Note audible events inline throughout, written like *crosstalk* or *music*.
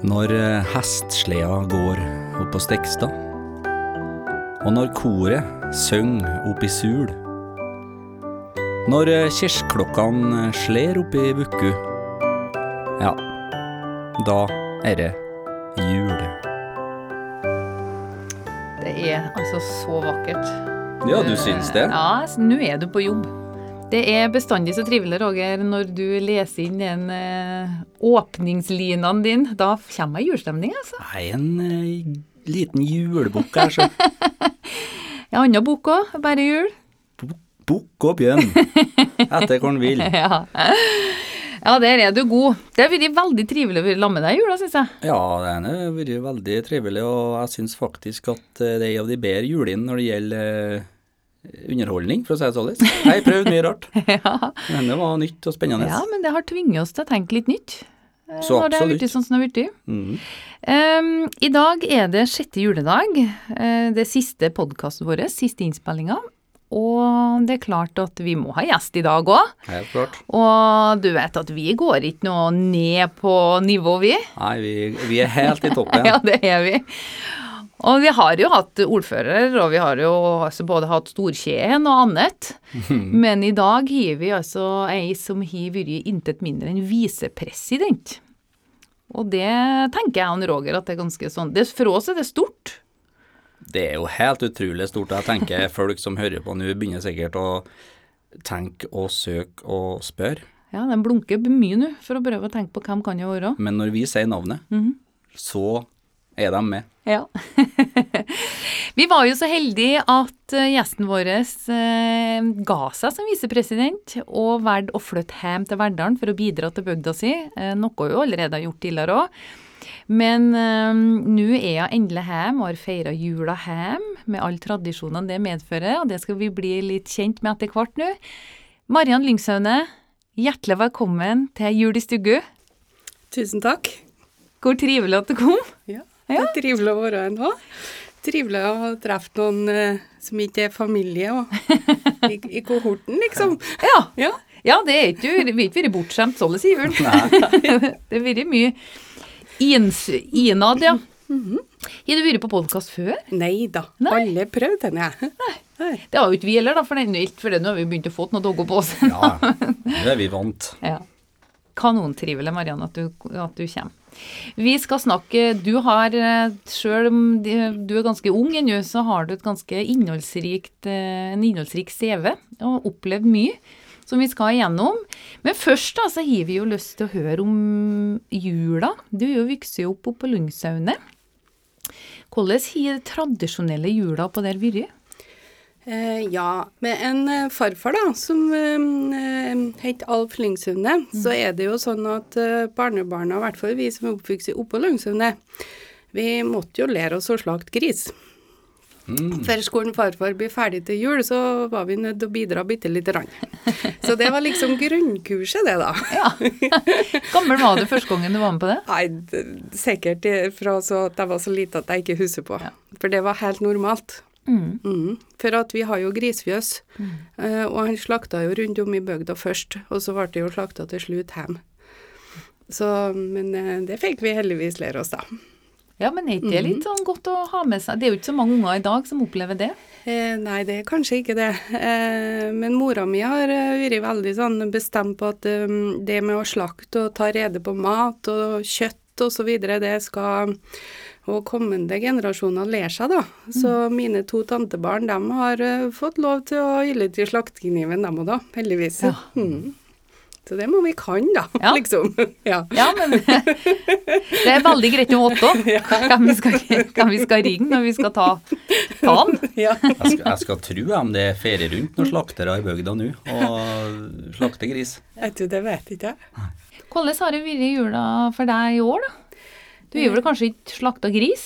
Når eh, hestsleda går opp på Stekstad, og når koret synger opp i sul, når eh, kirkeklokkene sler opp i Vukku, ja, da er det jul. Det er altså så vakkert. Ja, du syns det? Ja, nå er du på jobb. Det er bestandig så trivelig, Roger, når du leser inn den eh, åpningslinene dine. Da kommer jeg i julestemning, altså. Nei, en eh, liten julebukk her, så. *laughs* En annen bok òg, bare jul. Bukk og bjørn. Etter hvor en vil. *laughs* Ja. ja, der er du god. Det har vært veldig trivelig å være sammen med deg i jula, syns jeg. Ja, det har vært veldig trivelig, og jeg syns faktisk at eh, det er av de bedre julene når det gjelder underholdning, for å si det sånn. Jeg har prøvd mye rart, *laughs* Ja. men det var nytt og spennende. ja, men det har tvinget oss til å tenke litt nytt. eh, Så når det er absolutt. sånn som det har blitt. Mhm. Um, I dag er det sjette juledag. eh, det siste podkasten vår, siste innspillinga. Og det er klart at vi må ha gjest i dag òg. Og du vet at vi går ikke noe ned på nivå, vi. Nei, vi, vi er helt i toppen. *laughs* Ja, det er vi. Og vi har jo hatt ordfører, og vi har jo altså både hatt Storkjeen og annet. Men i dag har vi altså ei som har vært intet mindre enn visepresident. Og det tenker jeg, han Roger, at det er ganske sånn det, For oss er det stort. Det er jo helt utrolig stort. Jeg tenker folk som hører på nå, begynner sikkert å tenke og søke og spørre. Ja, de blunker mye nå for å prøve å tenke på hvem kan det være. Men når vi sier navnet, så er de med. Ja. *laughs* vi var jo så heldige at eh, gjesten vår eh, ga seg som visepresident og valgte å flytte hjem til Verdalen for å bidra til bygda si, eh, noe hun allerede har gjort tidligere òg. Men eh, nå er hun endelig hjem og har feira jula hjem med alle tradisjonene det medfører, og det skal vi bli litt kjent med etter hvert nå. Mariann Lyngsaune, hjertelig velkommen til Jul i stugu. Tusen takk. Hvor trivelig at du kom. Ja, det er trivelig å være her nå. Trivelig å treffe noen eh, som ikke er familie og, i, i kohorten, liksom. *laughs* Ja. Ja. Ja, det er ikke, vi har ikke vært bortskjemt sånn i julen. det har vært mye ins, innad, ja. Har du vært på podkast før? Nei da, Nei. alle prøvde den, jeg. *laughs* Nei. Det har jo ikke vi heller, da, for, det, for nå har vi begynt å få noen dogger på oss. Ja, det er vi vant. *laughs* Ja. Kanontrivelig, Marianne, at du, at du kommer. Vi skal snakke Du har, sjøl om du er ganske ung ennå, så har du et ganske innholdsrikt, eh, en innholdsrik CV og opplevd mye som vi skal igjennom. Men først da, så har vi jo lyst til å høre om jula. Du er jo vokst opp på Lyngsaune. Hvordan har tradisjonelle jula på der vært? Eh, ja, med en eh, farfar da, som eh, het Alf Lyngsune, så er det jo sånn at eh, barnebarna, i hvert fall vi som er oppvokst oppå Lyngsune, vi måtte jo lære oss å slakte gris. Før skolen farfar blir ferdig til jul, så var vi nødt til å bidra bitte lite grann. *laughs* Så det var liksom grunnkurset, det, da. Ja. Gammel var du første gangen du var med på det? *laughs* Nei, sikkert eh, fra så at jeg var så lite at jeg ikke husker på. For det var helt normalt. Mm. Mm. For at vi har jo grisfjøs, eh, og han slakta jo rundt om i bygda først, og så ble det jo slakta til slutt hjemme. Så, men eh, det fikk vi heldigvis lære oss, da. Ja, men er ikke det litt sånn godt å ha med seg? Det er jo ikke så mange unger i dag som opplever det. Eh, nei, det er kanskje ikke det. Eh, men mora mi har eh, vært veldig sånn bestemt på at um, det med å slakte og ta rede på mat og kjøtt så videre, det skal og kommende generasjoner lære seg, da. Så mine to tantebarn, de har eh, fått lov til å hylle til slaktekniven, dem òg, da. Heldigvis. Ja. Mm. Så det må vi kan, da. Ja. *laughs* Liksom. ja. Ja, men *laughs* det er veldig greit å *laughs* vite skal- hvem vi skal ringe når vi skal ta, han ja. Jeg skal, jeg skal tro om det ferier rundt noen slaktere i bygda nå og slakter gris. Jeg tror det vet ikke jeg. Hvordan har det vært i jula for deg i år, da? Du har vel kanskje ikke slakta gris?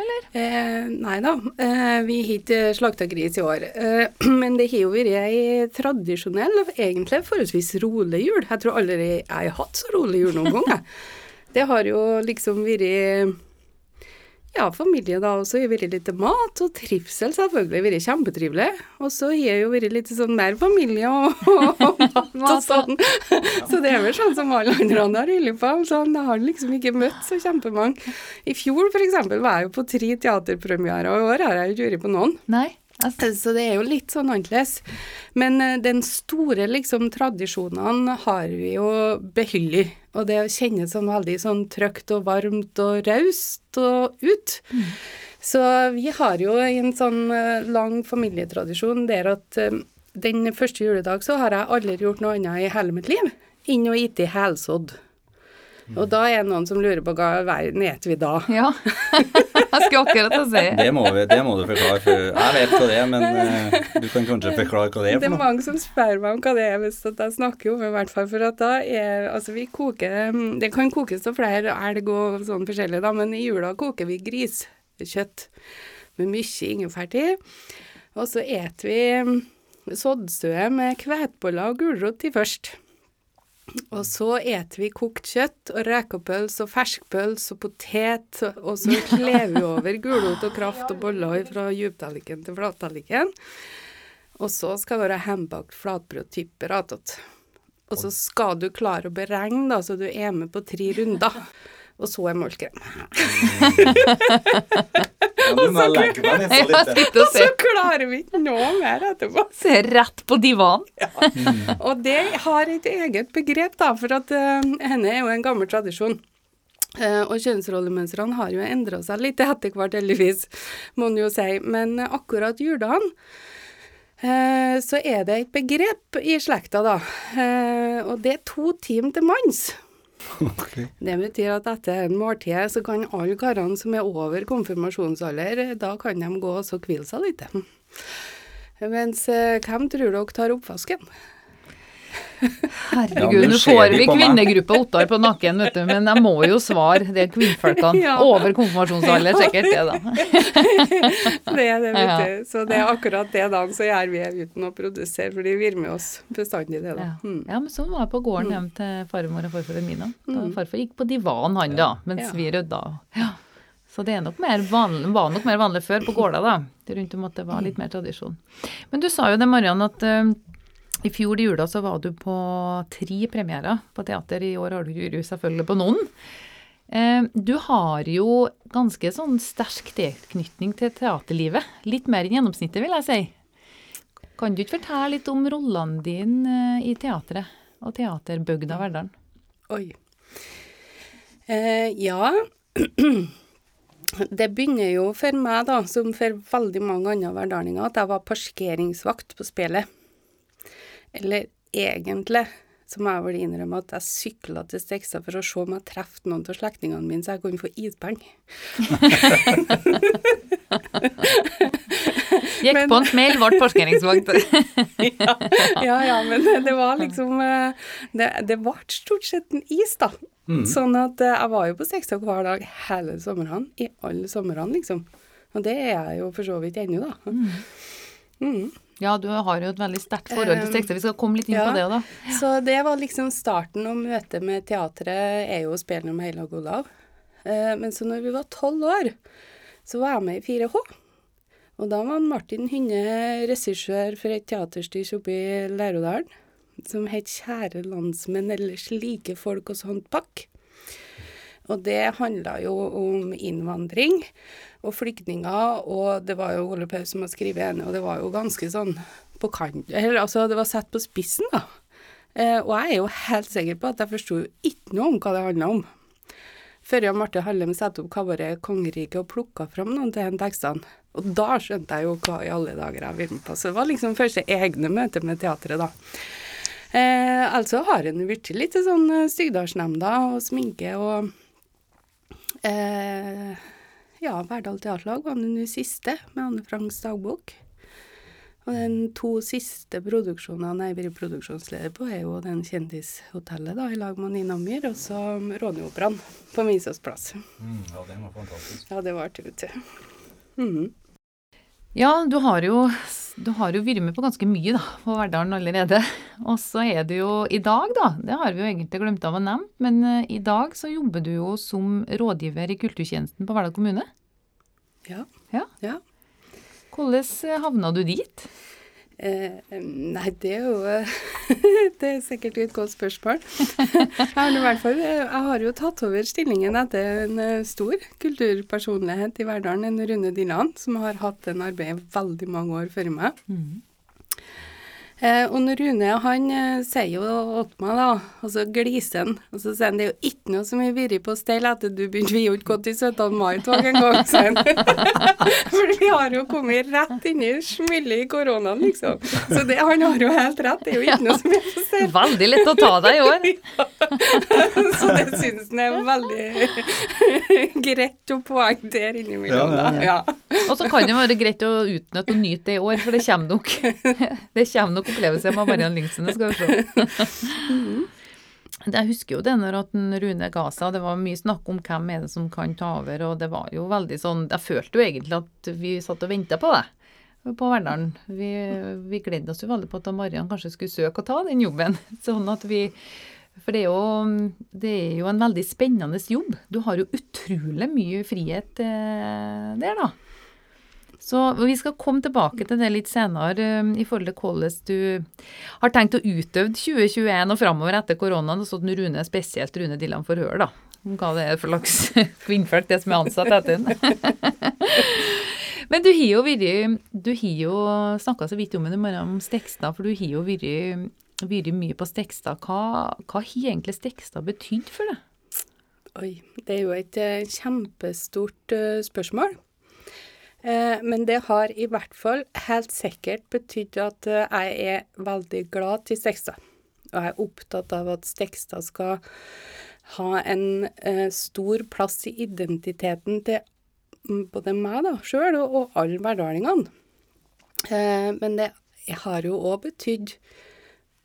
Eller? Eh, nei da, eh, vi har ikke slakta gris i år. Eh, *clears throat* men det har jo vært ei tradisjonell egentlig forholdsvis rolig jul. Jeg tror aldri jeg har hatt så rolig jul noen gang. jeg. *laughs* Det har jo liksom vært ja, familie da Og så har vært litt mat, og trivsel selvfølgelig vært kjempetrivelig. Og så har jeg jo vært litt sånn mer familie og, *laughs* og, *laughs* og mat og sånn. Så det er vel sånn som alle andre har holdt på. Sånn, jeg har liksom ikke møtt så kjempemange. I fjor eksempel var jeg jo på tre teaterpremierer, og i år har jeg ikke vært på noen. Nei. Så det er jo litt sånn annerledes. Men uh, den store liksom tradisjonene har vi jo beholdt. Og det kjennes sånn veldig sånn trygt og varmt og raust og ut. Mm. Så vi har jo en sånn uh, lang familietradisjon der at uh, den første juledag så har jeg aldri gjort noe annet i hele mitt liv enn å ete helsådd. Og da er det noen som lurer på hva i verden spiser vi da? *laughs* Ja, jeg skulle akkurat å si. Det må, vi, det må du forklare, for jeg vet hva det er, men uh, *laughs* du kan kanskje forklare hva det er for noe? Det er mange som spør meg om hva det er, hvis jeg snakker om det, i hvert fall. For at da er Altså, vi koker Det kan kokes av flere elg og sånn forskjellig, da, men i jula koker vi griskjøtt med mye ingefær i. Og så eter vi soddstøe med hveteboller og gulrot til først. Og så eter vi kokt kjøtt og rekepølse og ferskpølse og potet, og så *laughs* kler vi over gulrot og kraft og boller fra djuptallerken til flattallerken. Og så skal det være hjemmebakt flatbrød typer attåt. Og så skal du klare å beregne, da, så du er med på tre runder. *laughs* Og så er målkrem. og så, så *laughs* klarer vi ikke noe mer etterpå. *laughs* Se rett på divanen. Ja. Og det har et eget begrep, da, for at uh, henne er jo en gammel tradisjon. Uh, og kjønnsrollemønstrene har jo endra seg litt etter hvert, heldigvis, må en jo si. Men uh, akkurat juledagen uh, så er det et begrep i slekta, da. og det er to team til manns. Okay. Det betyr at etter en måltid så kan alle karene som er over konfirmasjonsalder, da kan de gå og hvile seg litt. Mens eh, hvem tror dere tar oppvasken? Herregud, nå får vi kvinnegruppa Ottar på nakken, vet du. Men jeg må jo svare det er kvinnfolkene *laughs* ja. over konfirmasjonsalder, sikkert det, da. *laughs* det er det, vet du. Så det er akkurat det dagen så gjør vi uten å produsere, for de vil med oss bestandig det, da. Mm. Ja, men sånn var jeg på gården mm. hjem til farmor og farfar Mina. Da mm. farfar gikk på divan, han da, mens vi rydda. Ja. Så det nok vanlig, var nok mer vanlig før på gårda, da. Rundt om at det var litt mer tradisjon. Men du sa jo det, Mariann, at uh, i fjor i jula så var du på tre premierer på teater. I år har du jo selvfølgelig på noen. Eh, du har jo ganske sånn sterk tilknytning til teaterlivet. Litt mer enn gjennomsnittet, vil jeg si. Kan du ikke fortelle litt om rollene dine eh, i teatret og teaterbygda Verdalen? Oi. Eh, ja. *clears throat* Det begynner jo for meg, da, som for veldig mange andre verdalinger, at jeg var parkeringsvakt på spillet. Eller egentlig så må jeg vel innrømme at jeg sykla til Stekstad for å se om jeg traff noen av slektningene mine, så jeg kunne få ispenger. *laughs* Gikk men, på en smell, ble parkeringsvakt. *laughs* ja, ja, ja, men det var liksom eh, Det, det ble stort sett en is, da. Mm. Sånn at eh, jeg var jo på Stekstad hver dag hele sommeren. I alle somrene, liksom. Og det er jeg jo for så vidt ennå, da. Mm. Ja, du har jo et veldig sterkt forhold til tekster. Vi skal komme litt inn ja, på det òg, da. Ja. Så det var liksom starten og møtet med teatret er jo å spille om Heilag Olav. Eh, men så når vi var tolv år, så var jeg med i 4H. Og da var Martin Hynne regissør for et teaterstyrs oppe i Lærodalen som het Kjære landsmenn eller slike folk og sånt pakk. Og det handla jo om innvandring og flyktninger, og det var jo Ole Paus som har skrevet en, og det var jo ganske sånn på kant Eller altså, det var satt på spissen, da. Eh, og jeg er jo helt sikker på at jeg forsto ikke noe om hva det handla om. Før Jan Marte Hallem satte opp kabaret Kongeriket og plukka fram noen til de tekstene. Og da skjønte jeg jo hva i alle dager jeg ville med på. Så det var liksom første egne møte med teatret, da. Eh, altså har en blitt litt sånn eh, Stygdalsnemnda og sminke og eh, ja, Verdal Teaterlag var den siste, med Anne Franks dagbok. Og den to siste produksjonene jeg har vært produksjonsleder på, er jo den Kjendishotellet da, i lag med Nina Myhr, og så Råneoperaen på Misås plass. Mm, ja, den var fantastisk. Ja, det var det, mm. Ja, du har jo du har jo vært med på ganske mye da, på Verdalen allerede. Og så er du jo i dag, da, det har vi jo egentlig glemt av å nevne, men uh, i dag så jobber du jo som rådgiver i kulturtjenesten på Verdal kommune. Ja. Ja. ja. Hvordan havna du dit? Eh, nei, det er jo *laughs* Det er sikkert et godt spørsmål. *laughs* jeg, har hvert fall, jeg har jo tatt over stillingen etter en eh, stor kulturpersonlighet i Verdalen, en Rune Dilland, som har hatt en arbeid veldig mange år før meg. Mm. Eh, og Rune han eh, sier jo til meg, da, og så gliser han, og så sier han det er jo ikke noe som har vært på stell etter du begynte, vi har ikke gått i 17. mai-tog engang, sier han. *laughs* For vi har jo kommet rett inn i smillet i koronaen, liksom. Så det, han har jo helt rett, det er jo ikke noe som er på stell. *laughs* Veldig lett å ta deg i år. *laughs* så det syns han er veldig greit å poengtere innimellom, Ja, da. Ja. Og så kan det være greit å utnytte og nyte det i år, for det kommer nok, det kommer nok opplevelser med Mariann Lyngsene, skal vi se. Jeg husker jo det når at Rune ga seg, det var mye snakk om hvem er det som kan ta over, og det var jo veldig sånn Jeg følte jo egentlig at vi satt og venta på det på Verdalen. Vi, vi gledde oss jo veldig på at Mariann kanskje skulle søke å ta den jobben. *laughs* Sånn at vi For det er, jo, det er jo en veldig spennende jobb. Du har jo utrolig mye frihet eh, der, da. Så vi skal komme tilbake til det litt senere um, i forhold til hvordan du har tenkt å utøve 2021 og framover etter koronaen, og så den Rune, spesielt Rune Dilland får høre, da. Hva det er for slags *laughs* kvinnfolk, det som er ansatt etter den. *laughs* Men du har jo vært Du har jo snakka så vidt om det om Stekstad, for du har jo vært mye på Stekstad. Hva, hva har egentlig Stekstad betydd for deg? Oi, det er jo et eh, kjempestort eh, spørsmål. Eh, men det har i hvert fall helt sikkert betydd at eh, jeg er veldig glad til Stekstad. Og jeg er opptatt av at Stekstad skal ha en eh, stor plass i identiteten til mm, både meg da, sjøl og, alle verdalingene. Men det har jo òg betydd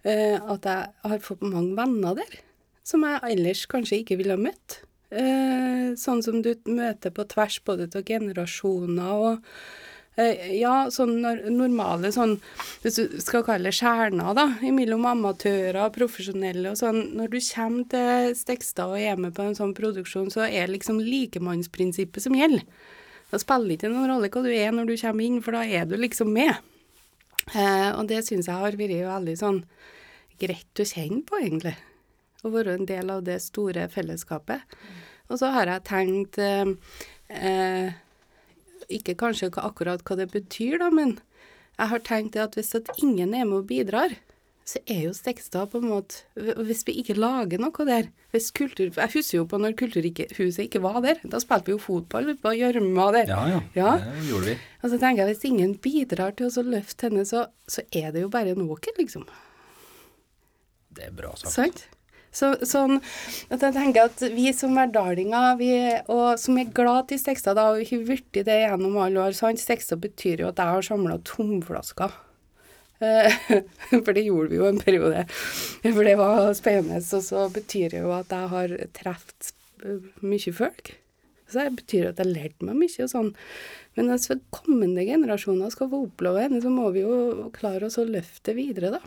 at jeg har fått mange venner der, som jeg ellers kanskje ikke ville ha møtt. Eh, sånn som du møter på tvers både av generasjoner og eh, ja, sånn normale sånn, hvis du skal kalle det skjerner, da, mellom amatører og profesjonelle og sånn. Når du kommer til Stekstad og er med på en sånn produksjon, så er liksom likemannsprinsippet som gjelder. Da spiller det ikke noen rolle hva du er når du kommer inn, for da er du liksom med. Eh, og det syns jeg har vært veldig sånn greit å kjenne på, egentlig. Å være en del av det store fellesskapet. Og så har jeg tenkt eh, Ikke kanskje akkurat hva det betyr, da, men jeg har tenkt at hvis at ingen er med og bidrar, så er jo Stekstad på en måte Hvis vi ikke lager noe der hvis kultur, Jeg husker jo på når Kulturhuset ikke var der. Da spilte vi jo fotball på gjørma der. Ja, ja, Ja. Det gjorde vi. Og så tenker jeg hvis ingen bidrar til å løfte henne, så, så er det jo bare en åker, liksom. Det er bra sagt. Sant? Så, sånn at jeg tenker at vi som verdalinger, vi, og som er glad til Stekstad, da, har vi vært blitt det gjennom alle år sant? Stekstad betyr jo at jeg har samla tomflasker. Eh, *laughs* For det gjorde vi jo en periode. For det var spennende. Og så betyr det jo at jeg har truffet mye folk. Så det betyr at jeg lærte meg mye og sånn. Men hvis kommende generasjoner skal få oppleve henne, så må vi jo klare oss å løfte videre, da.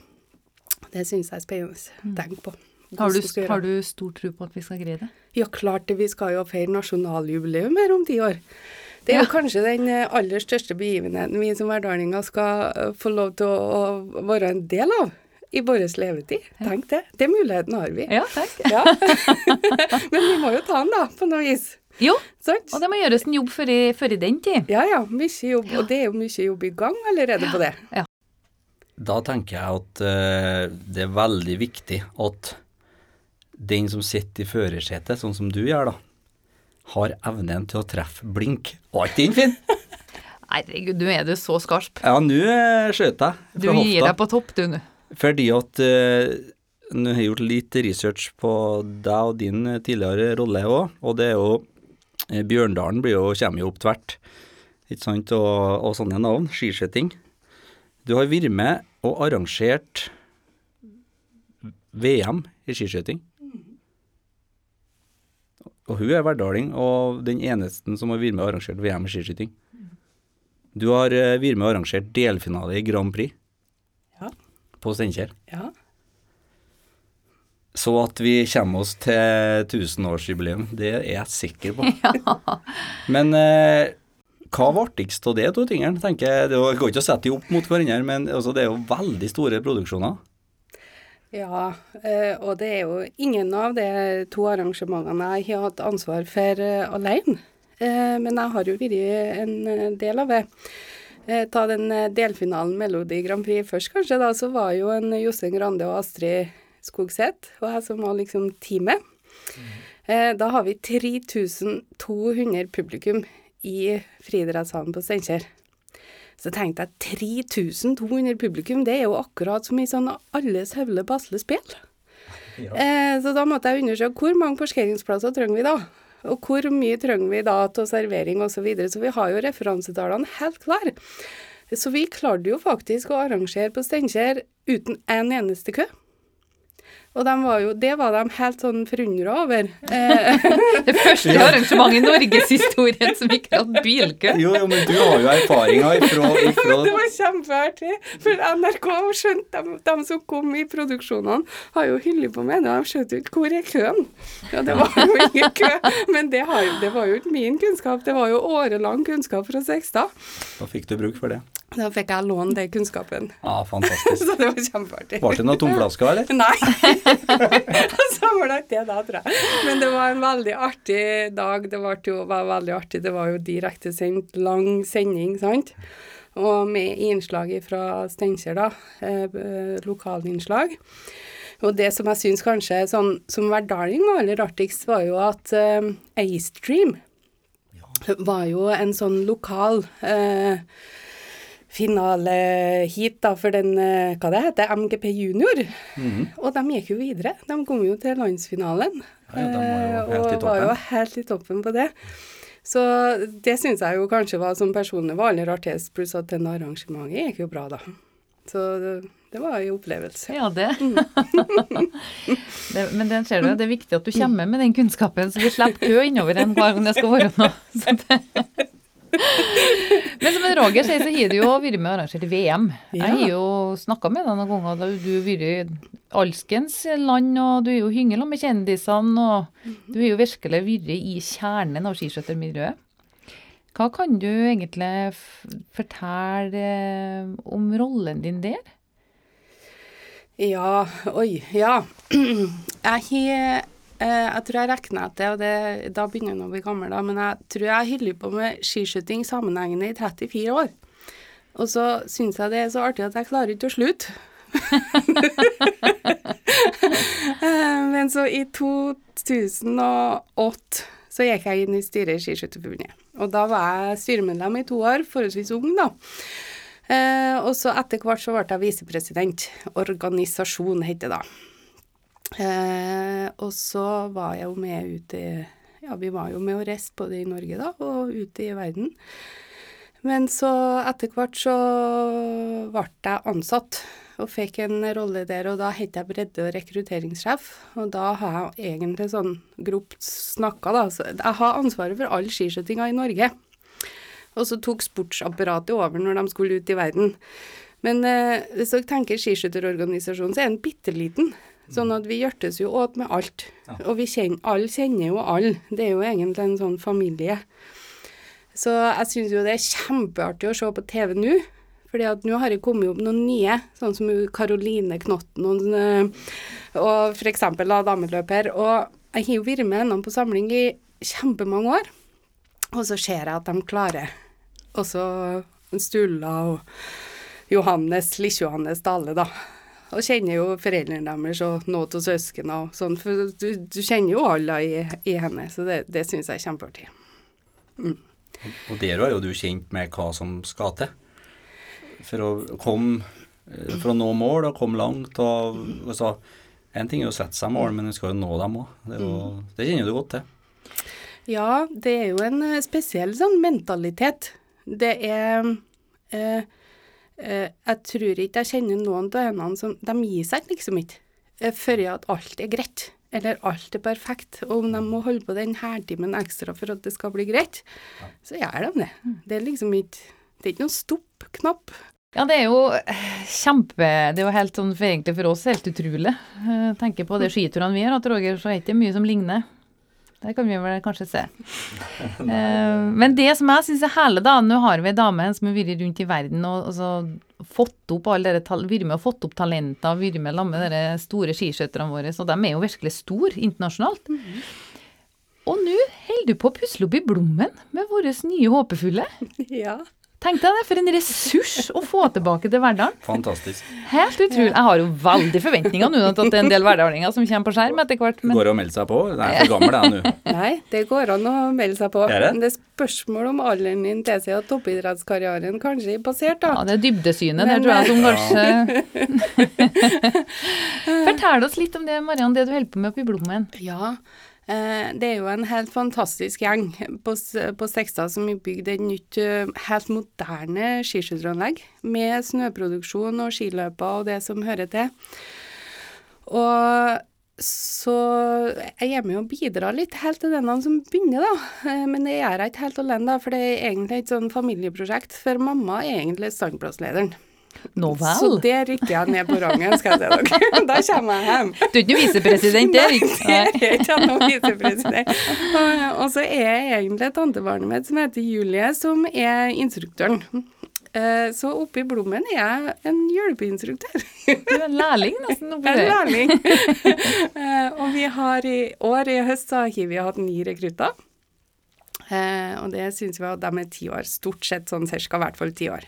Det syns jeg er spennende. Tenk på. Har du, har du stor tro på at vi skal greie det? ja, klart det. Vi skal jo feire nasjonaljubileum her om ti år. Det er jo Ja. kanskje den eh, aller største begivenheten vi som verdalinger skal eh, få lov til å, å være en del av i vår levetid. Tenk det. Den muligheten har vi. Ja, takk. *laughs* Ja. *laughs* Men vi må jo ta den, da, på noe vis. Jo, Sånt? og det må gjøres en jobb før i, før i den tid. Ja ja, mye jobb. Og det er jo mye jobb i gang allerede på det. Da tenker jeg at uh, det er veldig viktig at den som sitter i førersetet, sånn som du gjør, da, har evnen til å treffe blink. Var ikke den fin? *laughs* Herregud, nå er du så skarp. Ja, nå eh, skjøt jeg Du gir hofta. deg på topp, du nå. Fordi at uh, Nå har jeg gjort litt research på deg og din eh, tidligere rolle òg, og det er jo Bjørndalen blir jo, kommer jo opp tvert, ikke sant, og, og sånne navn. Skiskyting. Du har vært med og arrangert VM i skiskyting. Og hun er verdaling og den eneste som har vært med og arrangert VM i skiskyting. Du har eh, vært med og arrangert delfinale i Grand Prix Ja. på Steinkjer. Ja. Så at vi kommer oss til tusenårsjubileum, det er jeg sikker på. *laughs* Men eh, Hva var artigst av det, to tingene? tenker jeg. Det går ikke å sette de opp mot hverandre, men altså, det er jo veldig store produksjoner. Ja, eh, og det er jo ingen av de to arrangementene jeg har hatt ansvar for eh, alene. Eh, men jeg har jo vært en del av det. Ta den delfinalen Melodi Grand Prix først, kanskje. Da så var jo en Jostein Grande og Astrid Skogseth og jeg som var liksom teamet. Da har vi 3200 publikum i friidrettshallen på Steinkjer. Så tenkte jeg 3200 publikum, det er jo akkurat som i sånn alles høvle basle Asle spill. Ja. Eh, så da måtte jeg undersøke hvor mange parkeringsplasser trenger vi da? Og hvor mye trenger vi da til servering osv. Så, videre. så vi har jo referansetallene helt klare. Så vi klarte jo faktisk å arrangere på Steinkjer uten en eneste kø. Og de var jo, det var de helt sånn forundra over. Eh, *laughs* det første arrangementet i norgeshistorien som ikke har hatt bilkø. Jo, jo, men du har jo erfaringer ifra, *laughs* ifra Det var kjempeartig. For NRK skjønte de, de, som kom i produksjonene, har jo hyllet på meg. De skjønte jo ikke hvor er køen. Ja, det var jo ingen kø. Men det, har, det var jo ikke min kunnskap, det var jo årelang kunnskap fra Sekstad. Da fikk du bruk for det. Da fikk jeg låne den kunnskapen. Ja, *laughs* fantastisk. så det var kjempeartig. Var det noen tomflasker, eller? *laughs* Nei. *laughs* så var det ikke det da, tror jeg. Men det var en veldig artig dag. Det var, jo, var veldig artig. Det var jo direktesendt, lang sending, sant. Og med innslag fra Steinkjer, da. Eh, lokalinnslag. Og det som jeg syns kanskje sånn som hverdaling var aller artigst, var jo at eh, A-Stream var jo en sånn lokal eh, finalehit da, for den eh, hva det heter, MGP junior. Mm. Og de gikk jo videre. De kom jo til landsfinalen. Ja, de var jo helt og var jo helt i toppen på det. Så det syns jeg jo kanskje var som personlig var aller artigst, pluss at den arrangementet gikk jo bra, da. Så det, det var en opplevelse. Ja, det. Mm. *laughs* det men den ser du, det er viktig at du kommer med den kunnskapen, så vi slipper kø innover en gang det skal være noe. *laughs* *laughs* Men som Roger sier, så har du jo vært med og arrangert VM. Ja. Jeg har jo snakka med deg noen ganger. Da du har vært i alskens land, og du er jo hyngel med kjendisene. Og du har jo virkelig vært i kjernen av skiskyttermiljøet. Hva kan du egentlig fortelle eh, om rollen din der? Ja, oi, ja. *clears throat* Jeg har jeg tror jeg regner etter, og det, da begynner jeg å bli gammel, da, men jeg tror jeg holdt på med skiskyting sammenhengende i 34 år. Og så syns jeg det er så artig at jeg klarer ikke å slutte. *laughs* Eh, men så i 2008 så gikk jeg inn i styret i Skiskytterforbundet. Og da var jeg styremedlem i to år, forholdsvis ung, da. Eh, og så etter hvert så ble jeg visepresident. Organisasjon heter det da. Eh, og så var jeg jo med ut i Ja, vi var jo med og reiste både i Norge da, og ute i verden. Men så etter hvert så ble jeg ansatt og fikk en rolle der, og da het jeg bredde- og rekrutteringssjef. Og da har jeg egentlig sånn grovt snakka, da. Så jeg har ansvaret for all skiskytinga i Norge. Og så tok sportsapparatet over når de skulle ut i verden. Men eh, hvis dere tenker skiskytterorganisasjonen, så er den bitte liten. Sånn at vi hjertes jo åt med alt. Ja. Og vi kjenner, alle kjenner jo alle. Det er jo egentlig en sånn familie. Så jeg syns jo det er kjempeartig å se på TV nå. Fordi at nå har det kommet opp noen nye, sånn som Karoline Knotten og, eh, og f.eks. dameløper. Og jeg har jo vært med henne på samling i kjempemange år. Og så ser jeg at de klarer. Også Stulla og Johannes, Lille-Johannes Dale, da. Og kjenner jo foreldrene deres og noen av søsknene og sånn, for du, du, kjenner jo alle i, i henne, så det, det syns jeg er kjempeartig. Mm. Og der er jo du kjent med hva som skal til for å komme for å nå mål og komme langt. og så, En ting er å sette seg mål, men du skal jo nå dem òg. Det, mm. det, kjenner du godt til. Ja, det er jo en eh, spesiell sånn mentalitet. Det er eh, Eh, jeg tror ikke jeg kjenner noen av henne som De gir seg liksom ikke eh, før at alt er greit, eller alt er perfekt. Og om de må holde på den hærtimen ekstra for at det skal bli greit, så gjør de det. Det er liksom ikke Det er ikke noen stopp-knapp. Ja, det er jo kjempe Det er jo helt sånn for egentlig for oss helt utrolig. Jeg tenker på de skiturene vi har hatt, Roger, så er det ikke mye som ligner. Det kan vi vel kanskje se. Eh, men det som jeg syns er herlig, da Nå har vi ei dame som har vært rundt i verden og, og så fått opp alle dere, vært med og fått opp talenter, vært med sammen med de store skiskytterne våre, og de er jo virkelig store internasjonalt. Og nå holder du på å pusle opp i blommen med våre nye håpefulle. *laughs* Ja. Tenk deg det, for en ressurs å få tilbake til hverdagen. Fantastisk. Helt utrolig. Jeg har jo veldig forventninger nå til at det er en del verdalinger som kommer på skjerm etter hvert. Men Går det å melde seg på? Nei, for gammel er jeg nå. *laughs* Nei, det går an å melde seg på. Er det? Men det er spørsmål om alderen din tilsier at toppidrettskarrieren kanskje er passert, da. ja, det er dybdesynet der, tror jeg, som kanskje *laughs* Fortell oss litt om det, Mariann, det du holder på med oppe i Blommen. Ja, eh, det er jo en helt fantastisk gjeng på, på Stekstad som har bygd et nytt, eh, helt moderne skiskytteranlegg med snøproduksjon og skiløper og det som hører til. Og så jeg er med og bidrar litt helt til den som begynner, da. Eh, Men det gjør jeg ikke helt alene, da, for det er egentlig et sånn familieprosjekt. For mamma er egentlig standplasslederen. Nå Så vel. det rykker jeg ned på rangen, skal jeg si dere. *laughs* Da kommer jeg hjem. Du er ikke noen visepresident, Erik? Nei, det er ikke noen visepresident. Og, og så er jeg egentlig tantebarnet mitt som heter Julie, som er instruktøren. Eh, Så oppe i Blommen er jeg en hjelpeinstruktør. Du er en lærling nesten oppi En lærling. Eh, Og vi har i år, i høst, så har vi hatt ni rekrutter. Eh, Og det syns vi at de er ti år. Stort sett sånn cirka, i hvert fall ti år.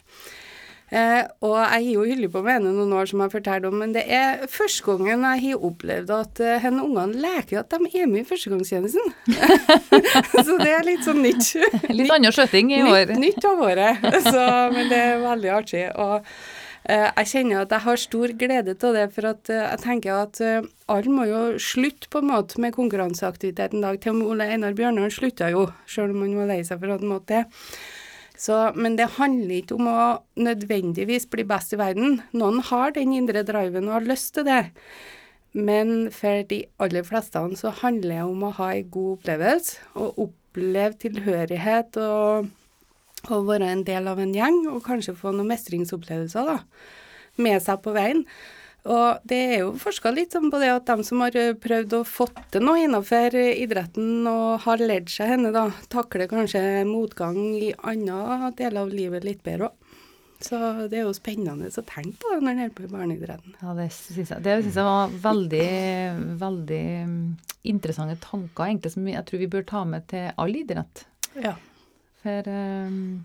Eh, og jeg har jo holdt på med henne noen år, som jeg fortalte om, men det er første gangen jeg har opplevd at uh, henne ungene leker at de er med i førstegangstjenesten. *laughs* så det er litt sånn nytt. *laughs* Litt annen skjøting i år. Nytt, nytt av året. *laughs* Så, men det er veldig artig. Og uh, jeg kjenner at jeg har stor glede av det, for at uh, jeg tenker at alle må jo slutte på en måte med konkurranseaktivitet en dag. Til og med Ole Einar Bjørnar slutta jo, sjøl om han var lei seg for at han måtte det. Så, men det handler ikke om å nødvendigvis bli best i verden. Noen har den indre driven og har lyst til det. Men for de aller fleste så handler det om å ha en god opplevelse, og oppleve tilhørighet og, og være en del av en gjeng, og kanskje få noen mestringsopplevelser da, med seg på veien. Og det er jo forska litt sånn på det at de som har eh, prøvd å fått til noe innenfor idretten og har lært seg henne, da, takler kanskje motgang i andre deler av livet litt bedre òg. Så det er jo spennende å tenke på det når en holder på i barneidretten. Ja, det syns jeg, det synes jeg var veldig, veldig mm, interessante tanker, egentlig, som jeg tror vi bør ta med til all idrett. Ja. For um,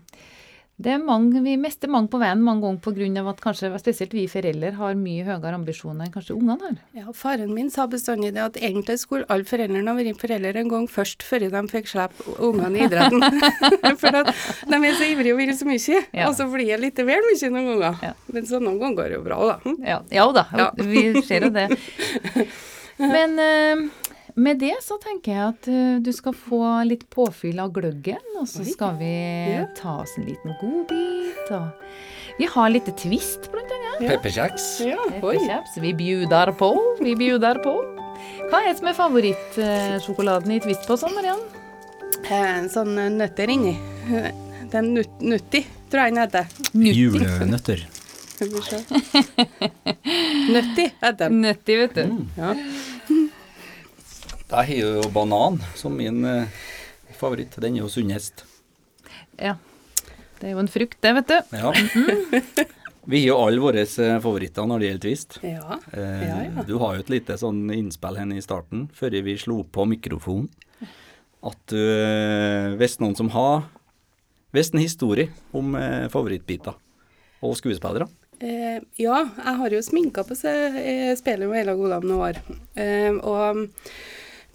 det er mange, vi mister mange på veien mange ganger pga. at kanskje spesielt vi foreldre har mye høyere ambisjoner enn kanskje ungene har. Ja, Faren min sa bestandig det at egentlig skulle alle foreldrene vært foreldre en gang først, før de fikk slippe ungene i idretten. *laughs* For at de er så ivrige og vil så mye, Ja. og så blir det litt vel mye noen ganger. Ja. Men så noen ganger går det jo bra, da. Ja, ja da, Ja. vi ser jo det. *laughs* Men eh, med det så tenker jeg at eh, du skal få litt påfyll av gløggen, og så skal vi Ja. ta oss en liten godbit. Og vi har litt twist, blant annet. Pepperkjeks. Ja. Vi bjuder på, vi bjuder på. Hva er det som er favorittsjokoladen i Twist på sånn, Mariann? En sånn eh, nøtter inni. Den nut Nutti, tror jeg den heter. Julenøtter. Nøtti heter den. Nøtti, vet du. Ja. *laughs* Jeg har jo banan som min eh, favoritt. Den er jo sunnest. Ja. Det er jo en frukt, det, vet du. Ja. Vi har jo alle våre eh, favoritter når det gjelder Twist. Ja. Eh, Ja, ja. Du har jo et lite sånn innspill her i starten, før vi slo på mikrofonen, at du visste noen som har Hvis en historie om favorittbiter og skuespillere. Eh, ja, jeg har jo sminka på seg eh, speilet med Ella Golam noen år. Eh, og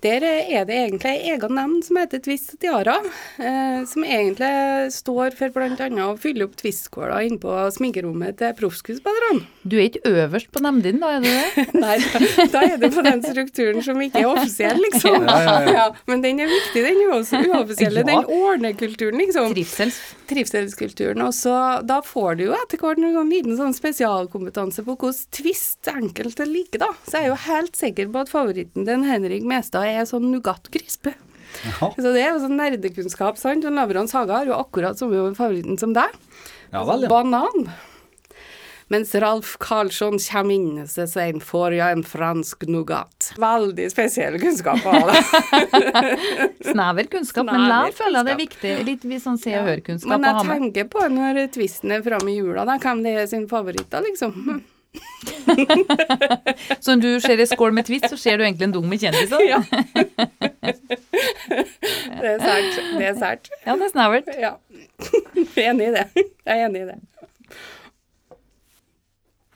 der er det egentlig en egen nemnd som heter Twist og Tiara, eh, som egentlig står for bl.a. å fylle opp Twist-skåla inne på sminkerommet til proffskuespillerne. Du er ikke øverst på nemnden, da, er du det? *laughs* Nei, da, da er det på den strukturen som ikke er offisiell, liksom. Ja, ja, ja. men den er viktig, den uoff- uoffisielle. Ja. Den ordner-kulturen, liksom. Trivsels... Trivselskulturen. Og så da får du jo etter hvert en liten sånn spesialkompetanse på hvordan twist enkelte liker, da. Så jeg er jo helt sikker på at favoritten din, Henrik Mestad er sånn nougat-krisp. Så det er jo sånn nerdekunnskap, sant. Og Lavrans Haga har jo akkurat samme favoritten som deg. ja vel, ja. Banan. Mens Ralf Karlsson kommer inn og så sier han 'får jeg en fransk nougat'. Veldig spesiell kunnskap å ha, da. *laughs* Snever kunnskap, men likevel føler jeg det er viktig. Litt vi sånn se og hør-kunnskap Men å jeg ha med. tenker på når tvisten er framme i jula, da, hvem det er sin favoritt, da, liksom. *laughs* Så når du ser ei skål med Twist, så ser du egentlig en dung med kjendiser. Ja. *laughs* Det er sært. Det er sært. Ja, det er snevert. Ja. Jeg er enig i det. Jeg er enig i det.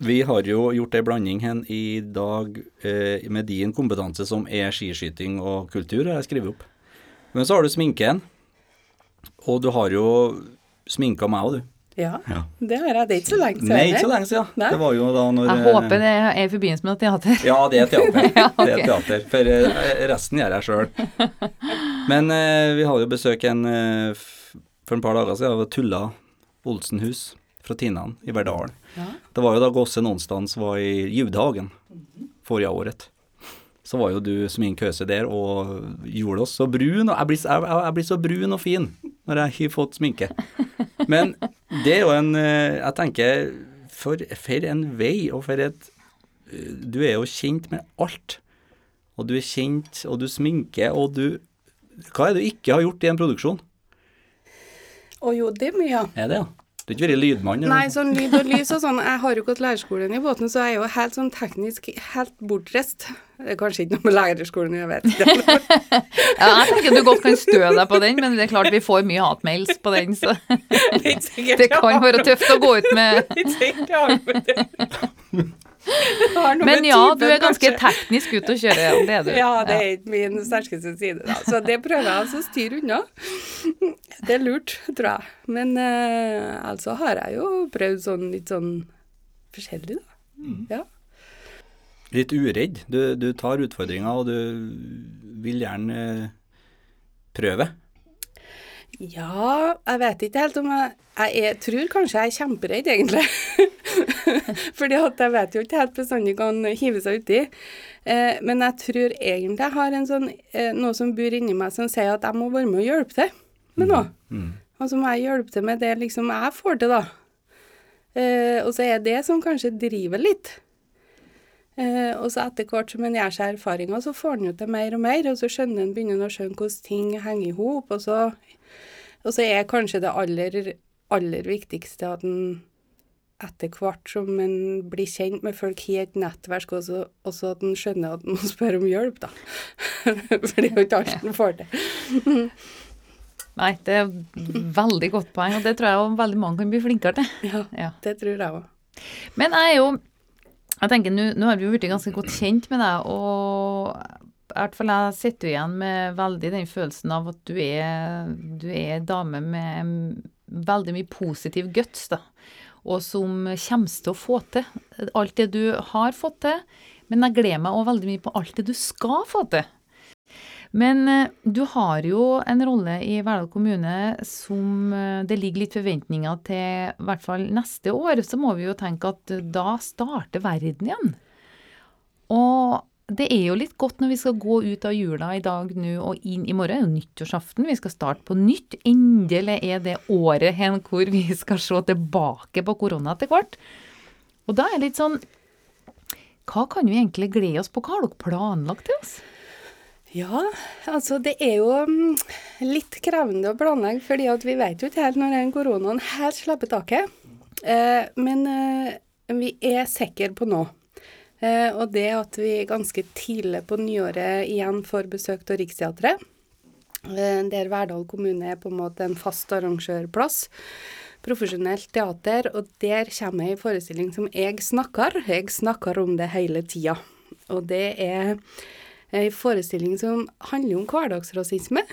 Vi har jo gjort ei blanding hen i dag eh, med din kompetanse som er skiskyting og kultur, har jeg skrevet opp. Men så har du sminken, og du har jo sminka meg òg, du. Ja, Ja. det har jeg. Det er ikke så lenge siden. Nei, ikke så lenge siden. Nei. Det var jo da når Jeg håper det er i forbindelse med teater. Ja, det er teater. *laughs* Ja, okay. Det er teater. For eh, resten gjør jeg sjøl. *laughs* Men eh, vi hadde jo besøk en eh, for en par dager siden av Tulla Olsenhus fra Tinnan i Verdalen. Ja. Det var jo da Gosse Nonstans var i Judehagen forrige året. Så var jo du som sminkøse der og gjorde oss så brun. Og jeg blir, jeg, jeg blir så brun og fin når jeg har fått sminke. Men det er jo en eh, Jeg tenker for, for en vei, og for et eh, Du er jo kjent med alt. Og du er kjent, og du sminker, og du Hva er det du ikke har gjort i en produksjon? Å jo, det er mye. Er det, ja? Du har ikke vært lydmann? eller? Nei, sånn lyd og lys og sånn. Jeg har jo gått lærerskolen i båten, så jeg er jo helt sånn teknisk helt bortreist. Det er kanskje ikke noe med lærerskolen å gjøre, jeg vet. *laughs* Ja, jeg tenker du godt kan stø deg på den, men det er klart vi får mye hatmails på den, så *laughs* det kan være tøft å gå ut med *laughs* men ja, typen, du er ganske kanskje. teknisk ute å kjøre, det er du. Ja, det er ikke min sterkeste side, da. Så det prøver jeg altså å styre unna. Det er lurt, tror jeg. Men eh, altså har jeg jo prøvd sånn litt sånn forskjellig, da. Mm. Ja. Litt uredd. Du, du tar utfordringer, og du vil gjerne eh, prøve. Ja, jeg vet ikke helt om jeg Jeg er, tror kanskje jeg er kjemperedd, egentlig. *laughs* Fordi at jeg vet jo ikke helt bestandig hva han hiver seg uti. Eh, men jeg tror egentlig jeg har en sånn, eh, noe som bor inni meg som sier at jeg må være med og hjelpe til med noe. Mm. Og så må jeg hjelpe til med det liksom jeg får til, da. Eh, og så er det som kanskje driver litt. Eh, og så etter hvert som en gjør seg erfaringer, så får en jo til mer og mer, og så skjønner en begynner å skjønne hvordan ting henger i hop, og så, og så er kanskje det aller, aller viktigste at en etter hvert som en blir kjent med folk i et nettverk, også, også at en skjønner at en må spørre om hjelp, da. *laughs* For det er jo ikke alt en får til. *laughs* Nei, det er veldig godt poeng, og det tror jeg veldig mange kan bli flinkere til. Ja, Ja. det tror jeg òg. Men jeg er jo Jeg tenker, nå har vi jo blitt ganske godt kjent med deg, og i hvert fall jeg sitter jo igjen med veldig den følelsen av at du er, du er dame med veldig mye positiv guts, da. Og som kommer til å få til alt det du har fått til. Men jeg gleder meg òg veldig mye på alt det du skal få til. Men eh, du har jo en rolle i Verdal kommune som eh, det ligger litt forventninger til, i hvert fall neste år. Så må vi jo tenke at eh, da starter verden igjen. Og det er jo litt godt når vi skal gå ut av jula i dag nå og inn i morgen. Det er jo nyttårsaften, vi skal starte på nytt. Endelig er det året hen hvor vi skal se tilbake på korona etter hvert. Og da er det litt sånn Hva kan vi egentlig glede oss på? Hva har dere planlagt til oss? Ja, altså det er jo mm, litt krevende å planlegge, fordi at vi vet jo ikke helt når den koronaen helt slipper taket. Eh, men eh, vi er sikre på nå. Eh, og det at vi ganske tidlig på nyåret igjen får besøk av Riksteatret, der Verdal kommune er på en måte en fast arrangørplass. Profesjonelt teater, og der kommer ei forestilling som jeg snakker. Jeg snakker om det hele tida. Og det er ei forestilling som handler om hverdagsrasisme.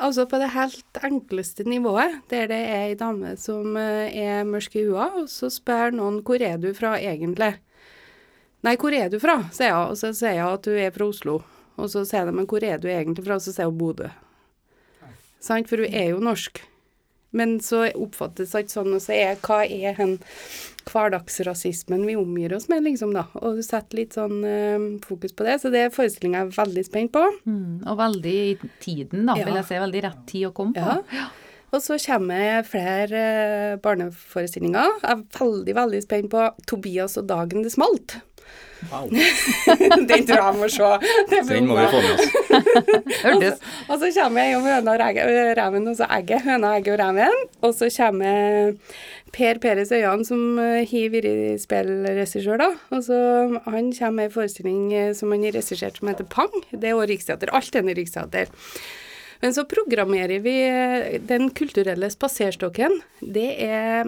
Altså på det helt enkleste nivået, der det er ei dame som eh, er mørk i hua, og så spør noen 'hvor er du fra egentlig'? Nei, hvor er du fra? sier hun, og så sier hun at hun er fra Oslo. Og så sier de 'men hvor er du egentlig fra?' Og så sier hun Bodø. Sant, for hun er jo norsk. Men så oppfattes det ikke sånn, og så er hva er den hverdagsrasismen vi omgir oss med, liksom, da. Og setter litt sånn øh, fokus på det, så det er forestillinga jeg er veldig spent på. Mm, og veldig i tiden, da, Ja. vil jeg si. Veldig rett tid å komme på. Ja. Og så kommer flere eh, barneforestillinger. Jeg er veldig, veldig spent på Tobias og dagen det smalt. Wow. Den tror jeg må se. Det Den må vi få med oss. *laughs* Hørtes. Og så kommer jeg om høna og reven, og så egget. Høna, egget og reven. Og så kommer Per Peres Øyan, som har vært spillregissør, da. Og så Han kommer med en forestilling som han har regissert som heter Pang. Det er òg Riksteater. Alt er Riksteater. Men så programmerer vi Den kulturelle spaserstokken. Det er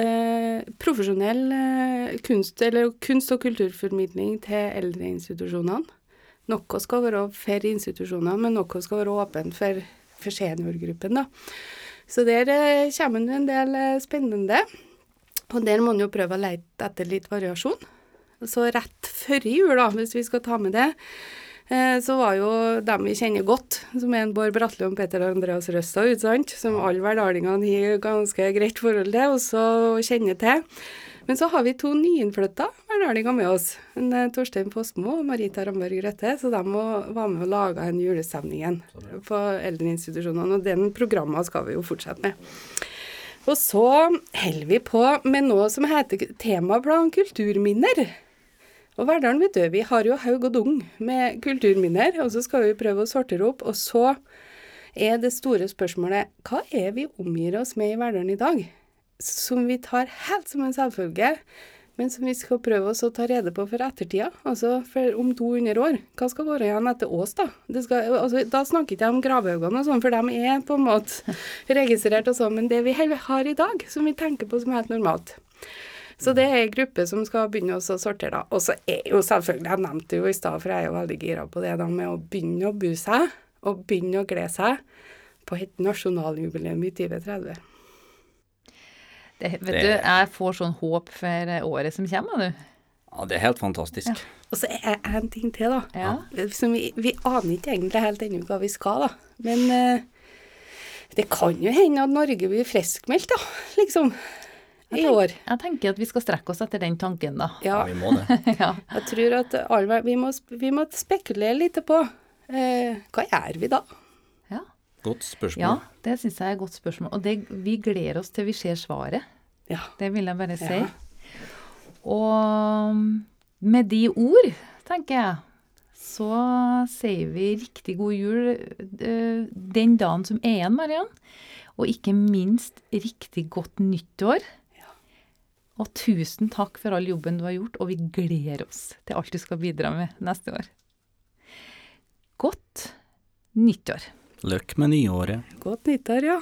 eh, profesjonell eh, kunst, kunst- og kulturformidling til eldreinstitusjonene. Noe skal være for institusjonene, men noe skal være åpent for, for seniorgruppen. da. Så der eh, kommer det en del eh, spennende. Og der må en jo prøve å lete etter litt variasjon. Så rett før jul, da, hvis vi skal ta med det, så var jo dem vi kjenner godt, som er en Bård Bratli og Peter Andreas Røstad, sant? som alle verdalingene har ganske greit forhold til, og så kjenner til. Men så har vi to nyinnflytta verdalinger med oss. En, eh, Torstein Postmo og Marita Ramberg Røtte. Så de må, var med og laga en julestemning igjen på eldreinstitusjonene. Og den programmet skal vi jo fortsette med. Og så holder vi på med noe som heter Temaplan kulturminner. Og Verdalen, vet du, vi har jo haug og dung med kulturminner, og så skal vi prøve å sortere opp. Og så er det store spørsmålet hva er vi omgir oss med i Verdalen i dag? Som vi tar helt som en selvfølge, men som vi skal prøve oss å ta rede på for ettertida. Altså for om 200 år. Hva skal være igjen etter oss, da? Skal, altså, da snakker ikke jeg om gravhaugene og sånn, for de er på en måte *laughs* registrert og sånn, men det vi har i dag, som vi tenker på som helt normalt. Så det er ei gruppe som skal begynne å sortere, da. Og så er jo selvfølgelig, jeg nevnte det jo i stad, for jeg er jo veldig gira på det da med å begynne å bu seg, og begynne å glede seg på et nasjonaljubileum i 2030. Det, vet Det- du, jeg får sånn håp for året som kommer, du. Ja, det er helt fantastisk. Og så er det en ting til, da. Ja. Som vi, vi aner ikke egentlig helt ennå hva vi skal, da. Men eh, det kan jo hende at Norge blir friskmeldt, da, liksom. I år. Jeg tenker at vi skal strekke oss etter den tanken, da. Ja, Ja. vi må det. *laughs* ja. Jeg tror at alle, vi, må, vi må spekulere litt på eh, hva gjør vi da? ja. Godt spørsmål. Ja, det syns jeg er et godt spørsmål. Og det, vi gleder oss til vi ser svaret. Ja. Det vil jeg bare si. Ja. Og med de ord, tenker jeg, så sier vi riktig god jul eh, den dagen som er igjen, Mariann. Og ikke minst riktig godt nyttår. Og tusen takk for all jobben du har gjort, og vi gleder oss til alt du skal bidra med neste år. Godt nyttår. Løkk med nyåret. Godt nyttår, ja.